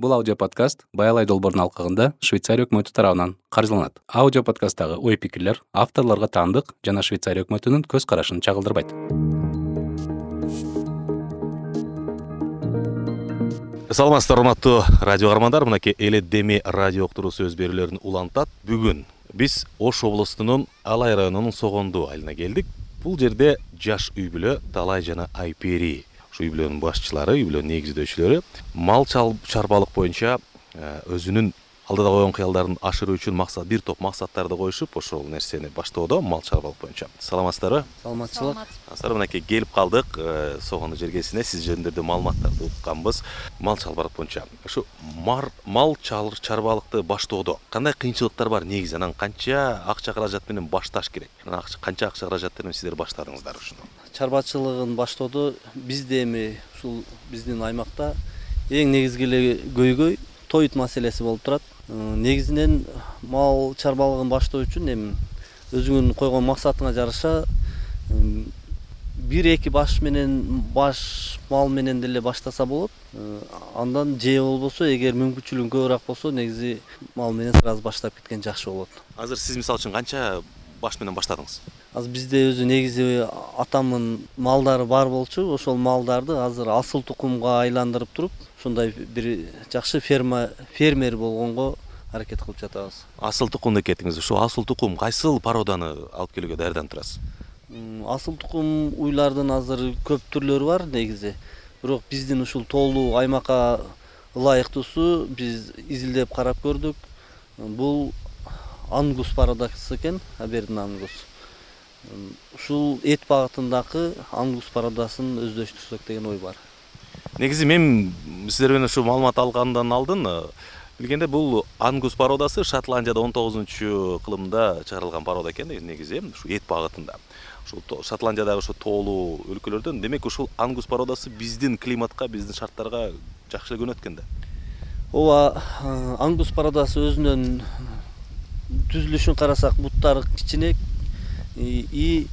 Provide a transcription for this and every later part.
бул аудио подкаст баялай долбоордун алкагында швейцария өкмөтү тарабынан каржыланат. Аудио подкасттагы ой пикирлер авторлорго таандык жана швейцария өкмөтүнүн көз карашын чагылдырбайт. Саламатсыздарбы урматтуу радио каармандар. Мынакей эле радио уктуруу сөз берүүлөрүн улантат. Бүгүн биз ош облусунун алай районунун согонду айылына келдик. Бул жерде жаш үй бүлө талай жана айпери ушул үй бүлөнүн башчылары үй бүлөнүн негиздөөчүлөрү мал чарбалык боюнча э, өзүнүн алдыда койгон кыялдарын ашыруу үчүн максат бир топ максаттарды коюшуп ошол нерсени баштоодо мал чарбалык боюнча саламатсыздарбы? Саламатчылык саламатсыздарбы мынакей келип калдык. Э, согонду жергесине сиз жөнүндө маалыматтарды укканбыз. Мал чарбалык боюнча ушу мал чарбалыкты баштоодо кандай кыйынчылыктар бар? Негизи анан канча акча каражат менен башташ керек? Анан канча акча каражат менен сиздер баштадыңыздар ушуну? Чарбачылыгын баштоодо бизде эми ушул биздин аймакта эң негизги эле көйгөй тоют маселеси болуп турат. Э, негизинен мал чарбалыгын баштоо үчүн эми өзүңүн койгон максатыңа жараша бир эки баш менен баш мал менен деле баштаса болот. Э, андан же болбосо эгер мүмкүнчүлүгүң көбүрөөк болсо негизи мал менен сразу баштап кеткен жакшы болот. Азыр сиз мисалы үчүн канча баш менен баштадыңыз? Азыр бизде өзү негизи атамдын малдары бар болчу. Ошол малдарды азыр асыл тукумга айландырып туруп ушундай бир жакшы ферма фермер болгонго аракет кылып жатабыз. Асыл тукум деп кеттиңиз ушул асыл тукум кайсыл породаны алып келүүгө даярданып турасыз? Асыл тукум уйлардын азыр көп түрлөрү бар негизи. Бирок биздин ушул тоолуу аймакка ылайыктуусу биз изилдеп карап көрдүк. Бул ангус породасы экен абердин ангус. Ушул эт багытындагы ангус породасын өздөштүрсөк деген ой бар негизи мен сиздер менен ушу маалымат алгандан алдын э, билгенде бул ангус породасы шотландияда он тогузунчу кылымда чыгарылган порода экен негизи ушу эт багытында. Ушул шотландиядагы ушул тоолуу өлкөлөрдөн демек ушул ангус породасы биздин климатка биздин шарттарга жакшы эле көнөт экен да. Ооба э, ангус породасы өзүнөн түзүлүшүн карасак буттары кичине и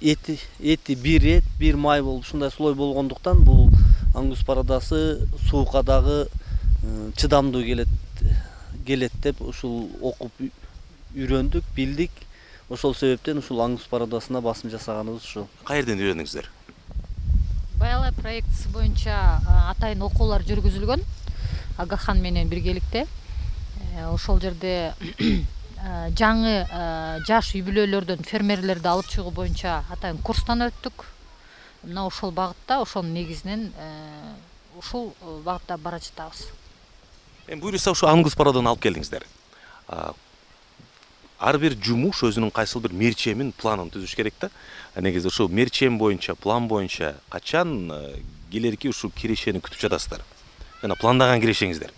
эти эти бир эт бир май болуп ушундай слой болгондуктан бул ангус породасы суукка дагы чыдамдуу келет келет деп ушул окуп үйрөндүк билдик. Ошол себептен ушул ангус породасына басым жасаганыбыз ушул. Каерден үйрөндүңүздөр? Баялай проектиси боюнча атайын окуулар жүргүзүлгөн. Агахан менен биргеликте. Э, ошол жерде Э, жаңы э, жаш үй бүлөлөрдөн фермерлерди алып чыгуу боюнча атайын курстан өттүк мына ошол багытта ошонун негизинен э, ушул багытта бара жатабыз. Эми буюрса ушу ангус породаны алып келдиңиздер. Ар бир жумуш өзүнүн кайсыл бир мерчемин планын түзүш керек да. Негизи ушул мерчем боюнча план боюнча качан келерки ушул кирешени күтүп жатасыздар? Жана пландаган кирешеңиздер.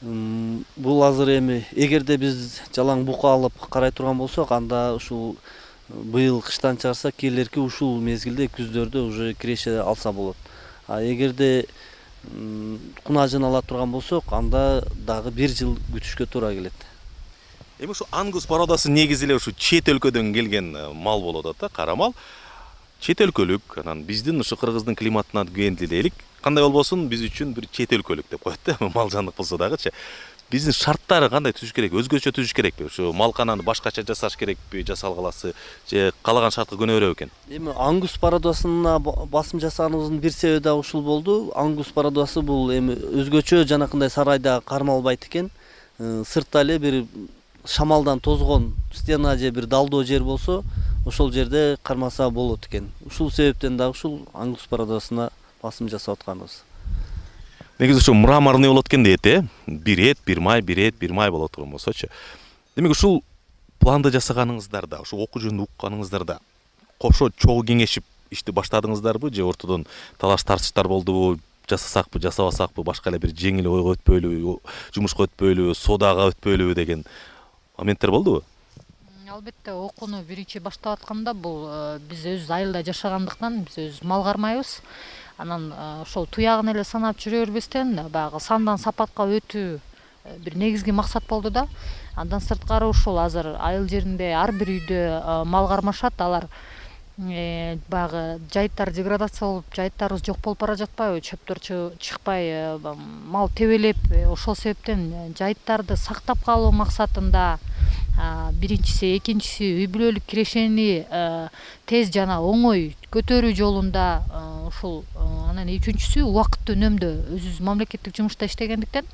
Бул азыр эми эгерде биз жалаң бука алып карай турган болсок анда ушул э, быйыл кыштан чыгарсак келерки ушул мезгилде күздөрдө уже киреше алса болот. А эгерде кунажын ала турган болсок анда дагы бир жыл күтүшкө туура келет. Эми ушу ангус породасы негизи эле ушу чет өлкөдөн келген э, мал болуп атат да кара мал. Чет өлкөлүк анан биздин ушу кыргыздын климатына келди дейли кандай болбосун биз үчүн бир чет өлкөлүк деп коет да мал жандык болсо дагычы биздин шарттары кандай түзүш керек? Өзгөчө түзүш керекпи? Ушу малкананы башкача жасаш керекпи жасалгаласы? Же каалаган шартка көнө береби экен? Эми ангус породасына басым жасаганыбыздын бир себеби дагы ушул болду. Ангус породасы бул эми өзгөчө жанакындай сарайда кармалбайт экен. Э, сыртта эле бир шамалдан тозгон стена же бир далдоо жер болсо ошол жерде кармаса болот экен. Ушул себептен дагы ушул ангус породасына басым жасап атканыбыз негизи ушу мраморный болот экен дейт э? Бир эт бир май бир эт бир май боло турган болсочу. Демек ушул планды жасаганыңыздарда ушул окуу жөнүндө укканыңыздарда кошо чогуу кеңешип ишти баштадыңыздарбы же ортодон талаш тартыштар болдубу жасасакпы жасабасакпы башка эле бир жеңил ойго өтпөйлүбү жумушка өтпөйлүбү соодага өтпөйлүбү деген моменттер болдубу? Албетте окууну биринчи баштап атканда бул э, биз өзүбүз айылда жашагандыктан биз өзүбүз мал кармайбыз анан ошол туягын эле санап жүрө бербестен баягы сандан сапатка өтүү э, бир негизги максат болду да. Андан сырткары ушул азыр айыл жеринде ар бир үйдө мал кармашат алар э, баягы жайыттар деградация болуп жайыттарыбыз жок болуп бара жатпайбы чөптөр чыкпай э, мал тебелеп ошол себептен жайыттарды сактап калуу максатында биринчиси экинчиси үй бүлөлүк кирешени тез жана оңой көтөрүү жолунда ушул анан үчүнчүсү убакытты үнөмдөө өзүбүз мамлекеттик жумушта иштегендиктен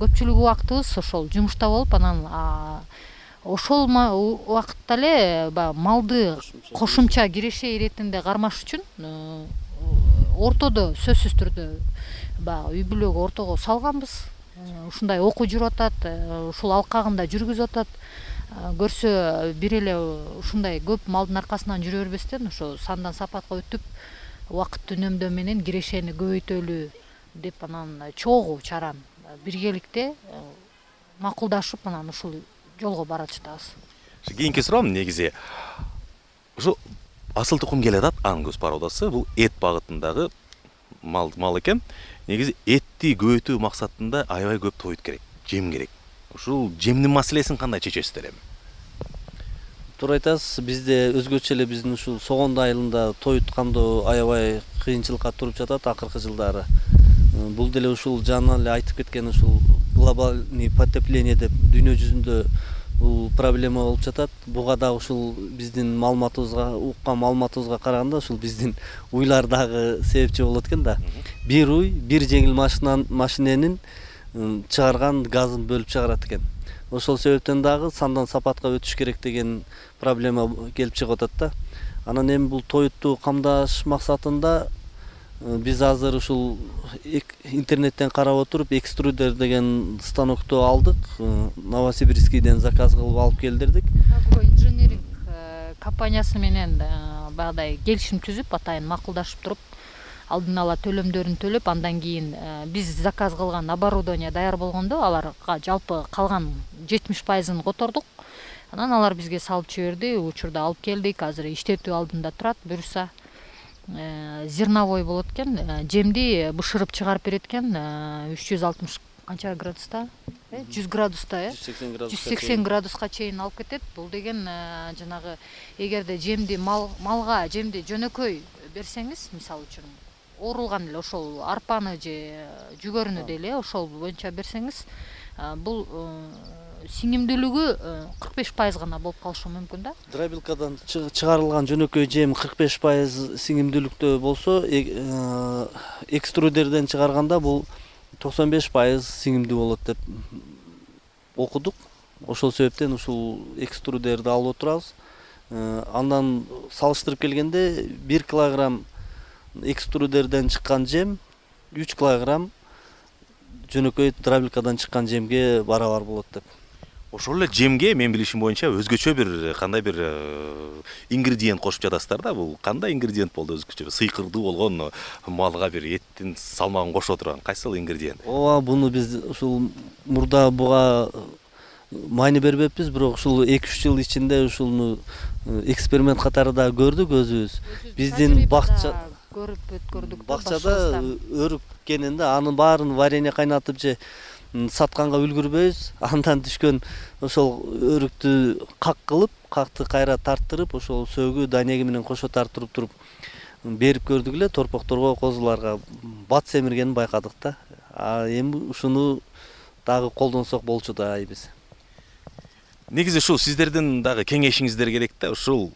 көпчүлүк убактыбыз ошол жумушта болуп анан ошол убакытта эле баягы малды кошумча киреше иретинде кармаш үчүн ортодо сөзсүз түрдө баягы үй бүлөгө ортого салганбыз ушундай окуу жүрүп атат ушул алкагында жүргүзүп атат. Көрсө бир эле ушундай көп малдын аркасынан жүрө бербестен ошо сандан сапатка өтүп убакытты үнөмдөө менен кирешени көбөйтөлү деп анан чогуу чаран. Биргеликте макулдашып анан ушул жолго барып жатабыз кийинки суроом негизи. Ушу асыл тукум келе атат ангус породасы бул эт багытындагы мал экен негизи этти көбөйтүү максатында аябай көп тоют керек жем керек. Ушул жемдин маселесин кандай чечесиздер эми? Туура айтасыз бизде өзгөчө эле биздин ушул согондо айылында тоют камдоо аябай кыйынчылыкка туруп жатат акыркы жылдары. Бул деле ушул жана эле айтып кеткен ушул глобальный потепление деп дүйнө жүзүндө бул проблема болуп жатат. Буга дагы ушул биздин маалыматыбызга уккан маалыматыбызга караганда ушул биздин уйлар дагы себепчи болот экен да. Бир уй бир жеңил машиненин чыгарган газын бөлүп чыгарат экен. Ошол себептен дагы сандан сапатка өтүш керек деген проблема келип чыгып атат да. Анан эми бул тоютту камдаш максатында биз азыр ушул интернеттен карап отуруп экструдер деген станокту алдык. Э, новосибирскийден заказ кылып алып келдирдик. Инженеринг э, компаниясы менен баягыдай келишим түзүп атайын макулдашып туруп алдын ала төлөмдөрүн төлөп андан кийин э, биз заказ кылган оборудование даяр болгондо аларга жалпы калган жетимиш пайызын котордук. Анан алар бизге салып жиберди учурда алып келдик азыр иштетүү алдында турат буюрса э, зерновой болот экен э, жемди бышырып чыгарып берет экен үч жүз алтымыш канча градуста жүз градуста э жүз сексен градус жүз сексен градуска чейин алып кетет. Бул деген жанагы эгерде жемди малга жемди жөнөкөй берсеңиз мисалы үчүн оорулган эле ошол арпаны же жүгөрүнү дейли э ошол боюнча берсеңиз бул э, сиңимдүүлүгү э, кырк беш пайыз гана болуп калышы мүмкүн да? Дробилкадан чыгарылган жөнөкөй жем кырк беш пайыз сиңимдүүлүктө болсо э, экструдерден чыгарганда бул токсон беш пайыз сиңимдүү болот деп окудук. Ошол себептен ушул экструдерди алып отурабыз. Андан салыштырып келгенде бир килограмм экструдерден чыккан жем үч килограмм жөнөкөй дробилкадан чыккан жемге барабар болот деп ошол эле жемге менин билишим боюнча өзгөчө бир кандай бир э, ингредиент кошуп жатасыздар да. Бул кандай ингредиент болду өзгөчө? Сыйкырдуу болгон малга бир эттин салмагын кошо турган кайсыл ингредиент? Ооба буну биз ушул мурда буга маани бербеппиз. Бирок ушул эки үч жыл ичинде ушуну э, эксперимент катары да көрдүк өзүбүз. Биздин бакча көрүп өткөрдүк да бакчада өрүк кенен да анын баарын варенье кайнатып же сатканга үлгүрбөйбүз. Андан түшкөн ошол өрүктү как кылып какты кайра тарттырып ошол сөгү данеги менен кошо тарттырып туруп берип көрдүк эле торпокторго козуларга бат семиргенин байкадык да. Эми ушуну дагы колдонсок болчу да дейбиз негизи ушул сиздердин дагы кеңешиңиздер керек да ушул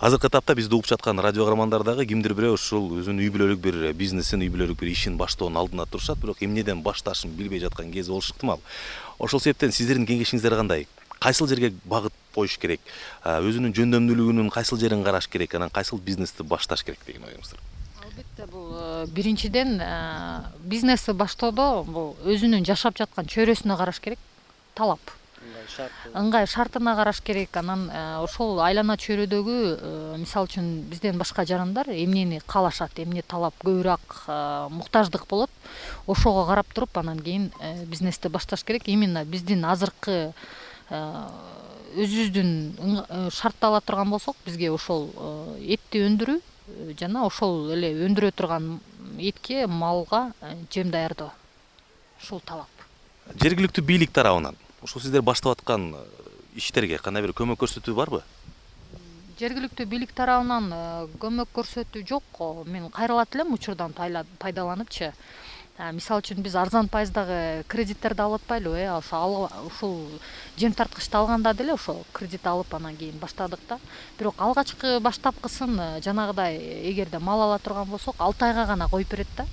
азыркы этапта бизди угуп жаткан радио каармандар дагы кимдир бирөө ушул өзүнүн үй бүлөлүк бир бизнесин үй бүлөлүк бир ишин баштоонун алдында турушат бирок эмнеден башташын билбей жаткан кези болушу ыктымал ошол себептен сиздердин кеңешиңиздер кандай? Кайсыл жерге багыт коюш керек? Өзүнүн жөндөмдүүлүгүнүн кайсыл жерин караш керек анан кайсыл бизнести башташ керек деген оюңуздар албетте бул э, биринчиден э, бизнести баштоодо бул өзүнүн жашап жаткан чөйрөсүнө караш керек талап ыңгай шартына караш керек. Анан э, ошол айлана чөйрөдөгү э, мисалы үчүн бизден башка жарандар эмнени каалашат эмне талап көбүрөөк э, муктаждык болот ошого карап туруп анан кийин бизнести башташ керек. Именно биздин азыркы өзүбүздүн шартты ала турган болсок бизге ошол этти өндүрүү жана ошол эле өндүрө турган этке малга жем даярдоо. Ушул талап. Жергиликтүү бийлик тарабынан ушул сиздер баштап аткан э, иштерге кандай бир көмөк көрсөтүү барбы? Жергиликтүү бийлик тарабынан көмөк көрсөтүү жок мен кайрылат элем учурдан пайдаланыпчы. Мисалы үчүн биз арзан пайыздагы кредиттерди алып атпайлыбы э ошо ушул жем тарткычты алганда деле ошо кредит алып анан кийин баштадык да. Бирок алгачкы баштапкысын э, жанагыдай эгерде мал ала турган болсок алты айга гана коюп берет да.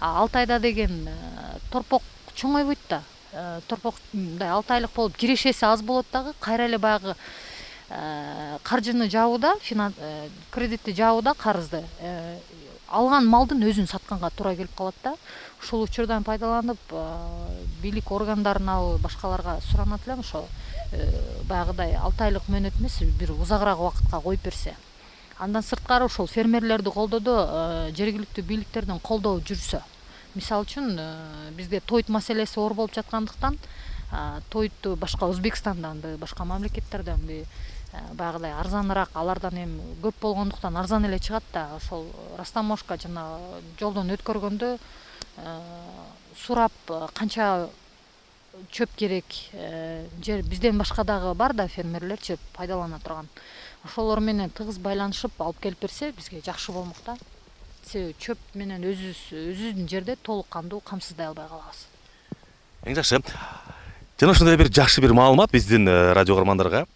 Алты айда деген э, торпок чоңойбойт да. э, торпок мындай алты айлык болуп кирешеси аз болот дагы. Кайра эле баягы каржыны жабууда кредитти жабууда карызды алган малдын өзүн сатканга туура келип калат да. Ушул учурдан пайдаланып бийлик органдарына башкаларга суранат элем ошо э, баягыдай алты айлык мөөнөт эмес бир узагыраак убакытка коюп берсе. Андан сырткары ошол фермерлерди колдоодо э, жергиликтүү бийликтердин колдообу жүрсө мисалы үчүн э, бизде тойт маселеси оор болуп жаткандыктан тойту башка өзбекстанданбы башка мамлекеттерденби баягыдай арзаныраак алардан эми көп болгондуктан арзан эле чыгат да ошол растаможка жана жолдон өткөргөндө сурап канча чөп керек э, же бизден башка дагы бар да фермерлерчи пайдалана турган. Ошолор менен тыгыз байланышып алып келип берсе бизге жакшы болмок да себеби чөп менен өзүбүз өзүбүздүн жерде толук кандуу камсыздай албай калабыз. Эң жакшы жана ушундай бир жакшы бир маалымат биздин э, радио каармандарга.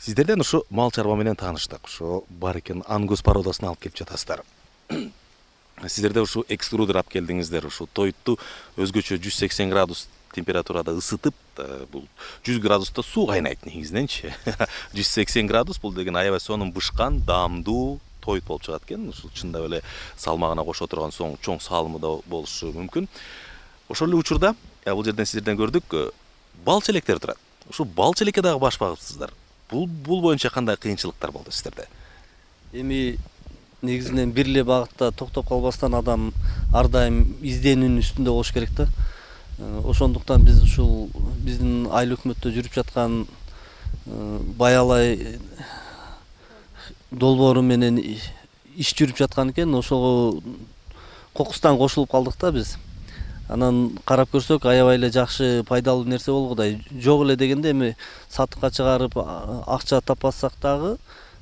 Сиздерден ушу мал чарба менен тааныштык. Ошо бар экен ангус породасын алып келип жатасыздар. Сиздерде ушул экструдер алып келдиңиздер ушул тоютту өзгөчө жүз сексен градус температурада ысытып э, бул жүз градуста суу кайнайт негизиненчи жүз сексен градус бул деген аябай сонун бышкан даамдуу тоют болуп чыгат экен. Ушул чындап эле салмагына кошо турган чоң салымы да болушу мүмкүн. Ошол эле учурда э, бул жерден сиздерден көрдүк э, бал челектер турат. Ушул бал челекке дагы баш багыпсыздар. Бул бул боюнча кандай кыйынчылыктар болду сиздерде? Эми негизинен бир эле багытта токтоп калбастан адам ар дайым изденүүнүн үстүндө болуш керек да. Э, ошондуктан биз ушул биздин айыл өкмөттө жүрүп жаткан баялай долбоору менен иш жүрүп жаткан экен ошого кокустан кошулуп калдык да биз. Анан карап көрсөк аябай эле жакшы пайдалуу нерсе болгудай жок эле дегенде эми сатыкка чыгарып акча таппасак дагы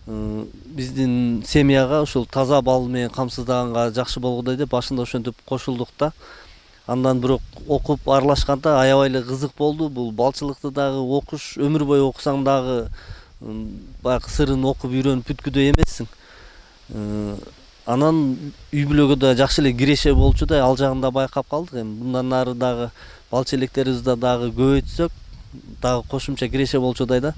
биздин семьяга ушул таза бал менен камсыздаганга жакшы болгудай деп башында ошентип кошулдук да. Андан бирок окуп аралашканда аябай эле кызык болду. Бул балчылыкты дагы окуш өмүр бою окусаң дагы баягы сырын окуп үйрөнүп бүткүдөй эмессиң. Анан үй бүлөгө да жакшы эле киреше болчудай ал жагын да байкап калдык эми. Мындан нары дагы бал челектерибизди дагы көбөйтсөк дагы кошумча киреше болчудай да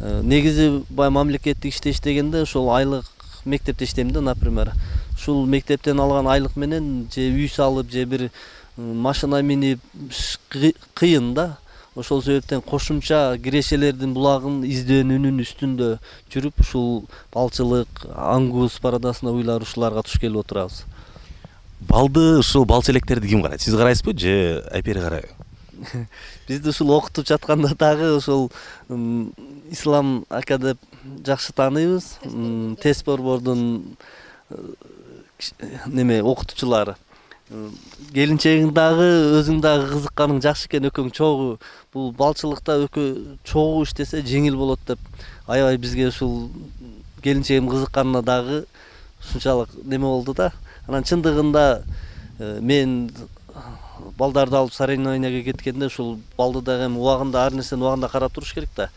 Э, негизи баягы мамлекеттик иште иштегенде ошол айлык мектепте иштейм да например. Ушул мектептен алган айлык менен же үй салып же бир машина минип кыйын да ошол себептен кошумча кирешелердин булагын изденүүнүн үстүндө жүрүп ушул балчылык ангус породасына уйлар ушуларга туш келип отурабыз. Балды ушул бал челектерди ким карайт? Сиз карайсызбы же айпери карайбы? Бизди ушул окутуп жатканда дагы ошол ислам ака деп жакшы тааныйбыз тест борбордун неме окутуучулары келинчегиң дагы өзүң дагы кызыкканың жакшы экен экөөң чогуу. Бул балчылыкта экөө чогуу иштесе жеңил болот деп аябай бизге ушул келинчегим кызыкканына дагы ушунчалык неме болду да. Анан чындыгында э, мен балдарды алып соревнованияга кеткенде ушул балды дагы эми убагында ар нерсени убагында карап туруш керек да.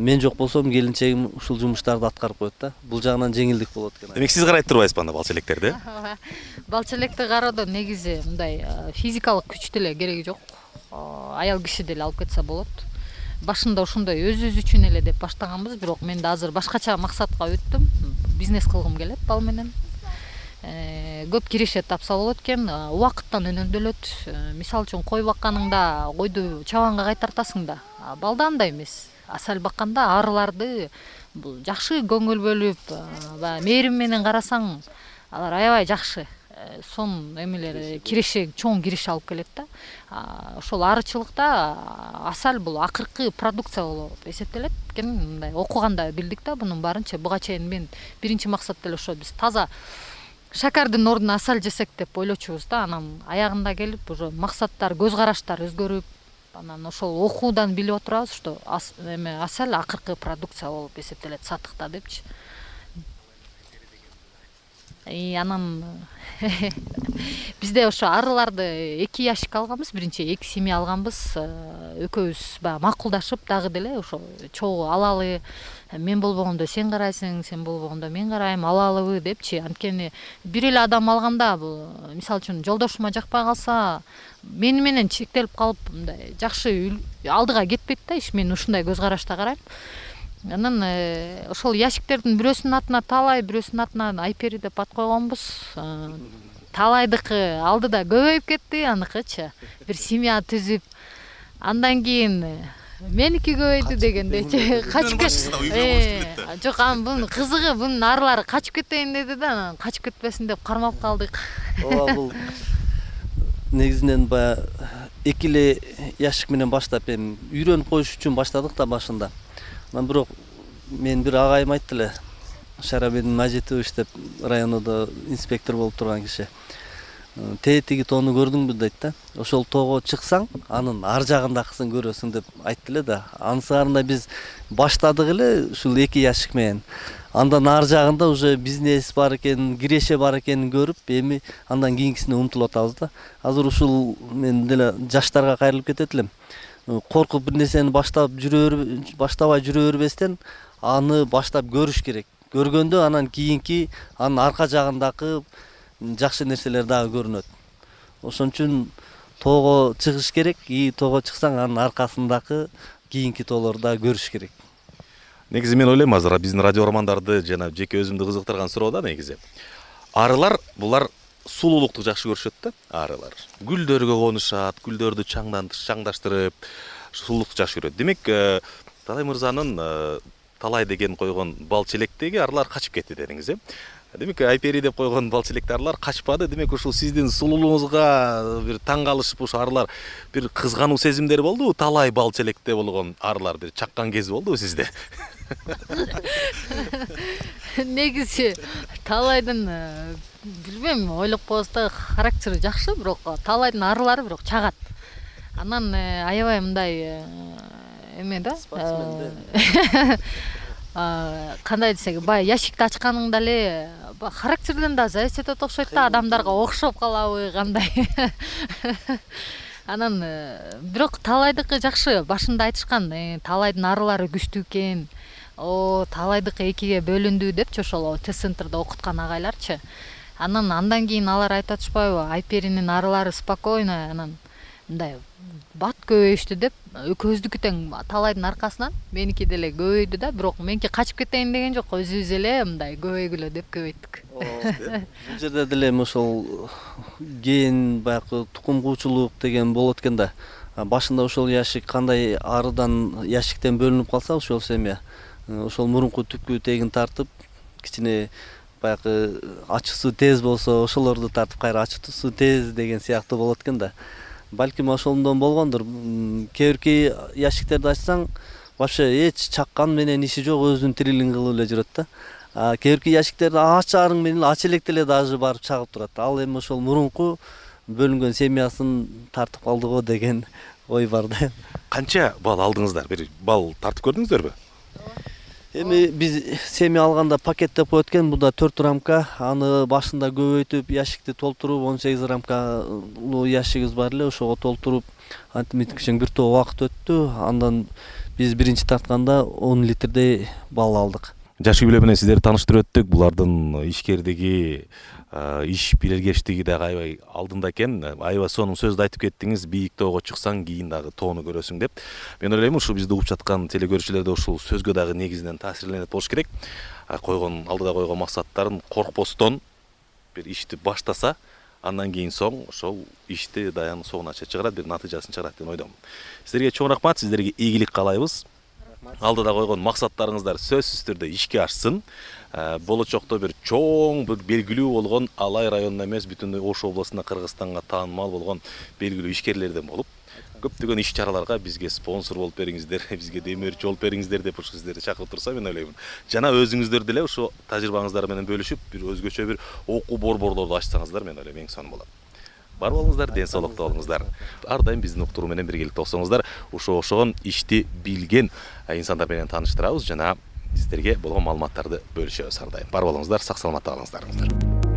Мен жок болсом келинчегим ушул жумуштарды аткарып коет да. Бул жагынан жеңилдик болот экен. Демек сиз карайт турбайсызбы анда бал челектерди ооба бал челекти кароодо негизи мындай физикалык күч деле кереги жок. Аял киши деле алып кетсе болот. Башында ошондой өзүбүз үчүн эле деп баштаганбыз бирок мен да азыр башкача максатка өттүм. Бизнес кылгым келет бал менен. Э, көп киреше тапса болот экен. Убакыттан үнөмдөлөт э, мисалы үчүн кой бакканыңда койду чабанга кайтартасың да. Балда андай эмес. Асал бакканда арыларды бул жакшы көңүл бөлүп баягы мээрим менен карасаң алар аябай жакшы сонун эмелер киреше чоң киреше алып келет да. Ошол арычылыкта асал бул акыркы продукция болуп эсептелет. Экен мындай окуганда билдик да мунун баарынчы буга чейин мен биринчи максат деле ошо. Биз таза шакардын ордуна асал жесек деп ойлочубуз да. Анан аягында келип уже максаттар көз караштар өзгөрүп анан ошол окуудан билип отурабыз что эме асал акыркы продукция болуп эсептелет сатыкта депчи и анан бизде ошо арыларды эки ящик алганбыз. Биринчи эки семья алганбыз. Э, экөөбүз баягы макулдашып дагы деле ошо чогуу алалы мен болбогондо сен карайсың сен болбогондо мен карайм алалыбы депчи. Анткени бир эле адам алганда бул мисалы үчүн жолдошума жакпай калса мени менен чектелип калып мындай жакшы алдыга кетпейт да иш. Мен ушундай көз карашта карайм анан э, ошол ящиктердин бирөөсүнүн атына таалай бирөөсүнүн атына айпери деп ат койгонбуз э, таалайдыкы алдыда көбөйүп кетти аныкычы бир семья түзүп андан кийин э, меники көбөйдү дегендейчи качып кет жок анан бунун кызыгы бунун арылары качып кетейин деди да анан качып кетпесин деп кармап калдык. Ооба бул негизинен баягы эки эле ящик менен баштап эми үйрөнүп коюш үчүн баштадык да башында бирок менин бир агайым айтты эле. Шарабедин мажитович деп районодо инспектор болуп турган киши. «Э, тетиги тоону көрдүңбү дейт да. Ошол тоого чыксаң анын ар жагындакысын көрөсүң деп айтты эле да. Анысыңарында биз баштадык эле ушул эки ящик менен. Андан ары жагында уже бизнес бар экенин киреше бар экенин көрүп эми андан кийинкисине умтулуп атабыз да. Азыр ушул мен деле жаштарга кайрылып кетет элем коркуп бир нерсени баштап жүрө баштабай жүрө бербестен аны баштап көрүш керек. Көргөндө анан кийинки анын арка жагындагы жакшы нерселер дагы көрүнөт. Ошон үчүн тоого чыгыш керек и тоого чыксаң анын аркасындагы кийинки тоолорду дагы көрүш керек. Негизи мен ойлойм азыр биздин радио окурмандарды жана жеке өзүмдү кызыктырган суроо да негизи. Арылар булар сулуулукту жакшы көрүшөт да арылар гүлдөргө конушат гүлдөрдү чаңдаштырып сулуулукту жакшы көрөт. Демек э, талай мырзанын э, талай деген койгон бал челектеги арылар качып кетти дедиңиз э? Демек айпери деп койгон бал челекти арылар качпады. Демек ушул сиздин сулуулугуңузга бир таң калышып ушу арылар бир кызгануу сезимдери болдубу талай бал челекте болгон арылар бир чаккан кези болдубу сизде негизи талайдын э, билбейм ойлоп коебуз да характери жакшы бирок таалайдын арылары бирок чагат. Анан э, аябай мындай э, эме да спортсмен кандай десек баягы ящикти ачканыңда эле характерден да зависеть этет окшойт да адамдарга окшоп калабы кандай. Анан бирок таалайдыкы жакшы башында айтышкан таалайдын арылары күчтүү экен таалайдыкы экиге бөлүндү депчи ошол тест центрде окуткан агайларчы. Анан андан кийин алар айтып атышпайбы айперинин арылары спокойно анан мындай бат көбөйүштү деп экөөбүздүкү тең таалайдын аркасынан меники деле көбөйдү да бирок меники качып кетейин деген жок өзүбүз эле мындай көбөйгүлө деп көбөйттүк. Бул жерде деле эми ошол ген баягы тукум куучулук деген болот экен да. Башында ошол ящик кандай арыдан ящиктен бөлүнүп калса ошол семья ошол мурунку түпкү тегин тартып кичине баягы ачуусу тез болсо ошолорду тартып кайра ачуусу тез деген сыяктуу болот экен да. Балким ошондон болгондур. Кээ бирки ящиктерди ачсаң вообще эч чаккан менен иши жок өзүнүн тирилигин кылып эле жүрөт да. Кээ бирки ящиктерди ачаарың менен ача электе эле даже барып чагып турат. Ал эми ошол мурунку бөлүнгөн семьясын тартып калды го деген ой бар да. Канча бал алдыңыздар? Бир бал тартып көрдүңүздөрбү эми биз семья алганда пакет деп коет экен. Бул да төрт рамка. Аны башында көбөйтүп ящикти толтуруп он сегиз рамкалуу ящигибиз бар эле. Ошого толтуруп антип кичине бир топ убакыт өттү. Андан биз биринчи тартканда он литрдей бал алдык. Жаш үй бүлө менен сиздерди тааныштырып өттүк. Булардын ишкердиги иш бийлеркечтиги дагы аябай алдында экен. Аябай сонун сөздү айтып кеттиңиз бийик тоого чыксаң кийин дагы тоону көрөсүң деп. Мен ойлойм ушул бизди угуп жаткан телекөрүүчүлөр да ушул сөзгө дагы негизинен таасирленет болуш керек. Койгон алдыга койгон максаттарын коркпостон бир ишти баштаса андан кийин соң ошол ишти даян соңуна чейин чыгарат бир натыйжасын чыгарат деп ойдом. Сиздерге чоң рахмат сиздерге ийгилик каалайбыз. Алдыда койгон максаттарыңыздар сөзсүз түрдө ишке ашсын. Э, Э, болочокто бир чоң бир белгилүү болгон алай районуна эмес бүтүн ош областына кыргызстанга таанымал болгон белгилүү ишкерлерден болуп көптөгөн иш чараларга бизге спонсор болуп бериңиздер бизге демөөрчү болуп бериңиздер деп ушу сиздерди чакырып турса мен ойлоймун жана өзүңүздөр деле ушу тажрыйбаңыздар менен бөлүшүп бир өзгөчө бир окуу борборлорду ачсаңыздар мен ойлойм эң сонун болот. Бар болуңуздар ден соолукта болуңуздар. Ар дайым биздин уктуруу менен биргеликте болсоңуздар ушу ошогон ишти билген э, инсандар менен тааныштырабыз жана сиздерге болгон маалыматтарды бөлүшөбүз ар дайым бар болуңуздар сак саламатта калыңыздар.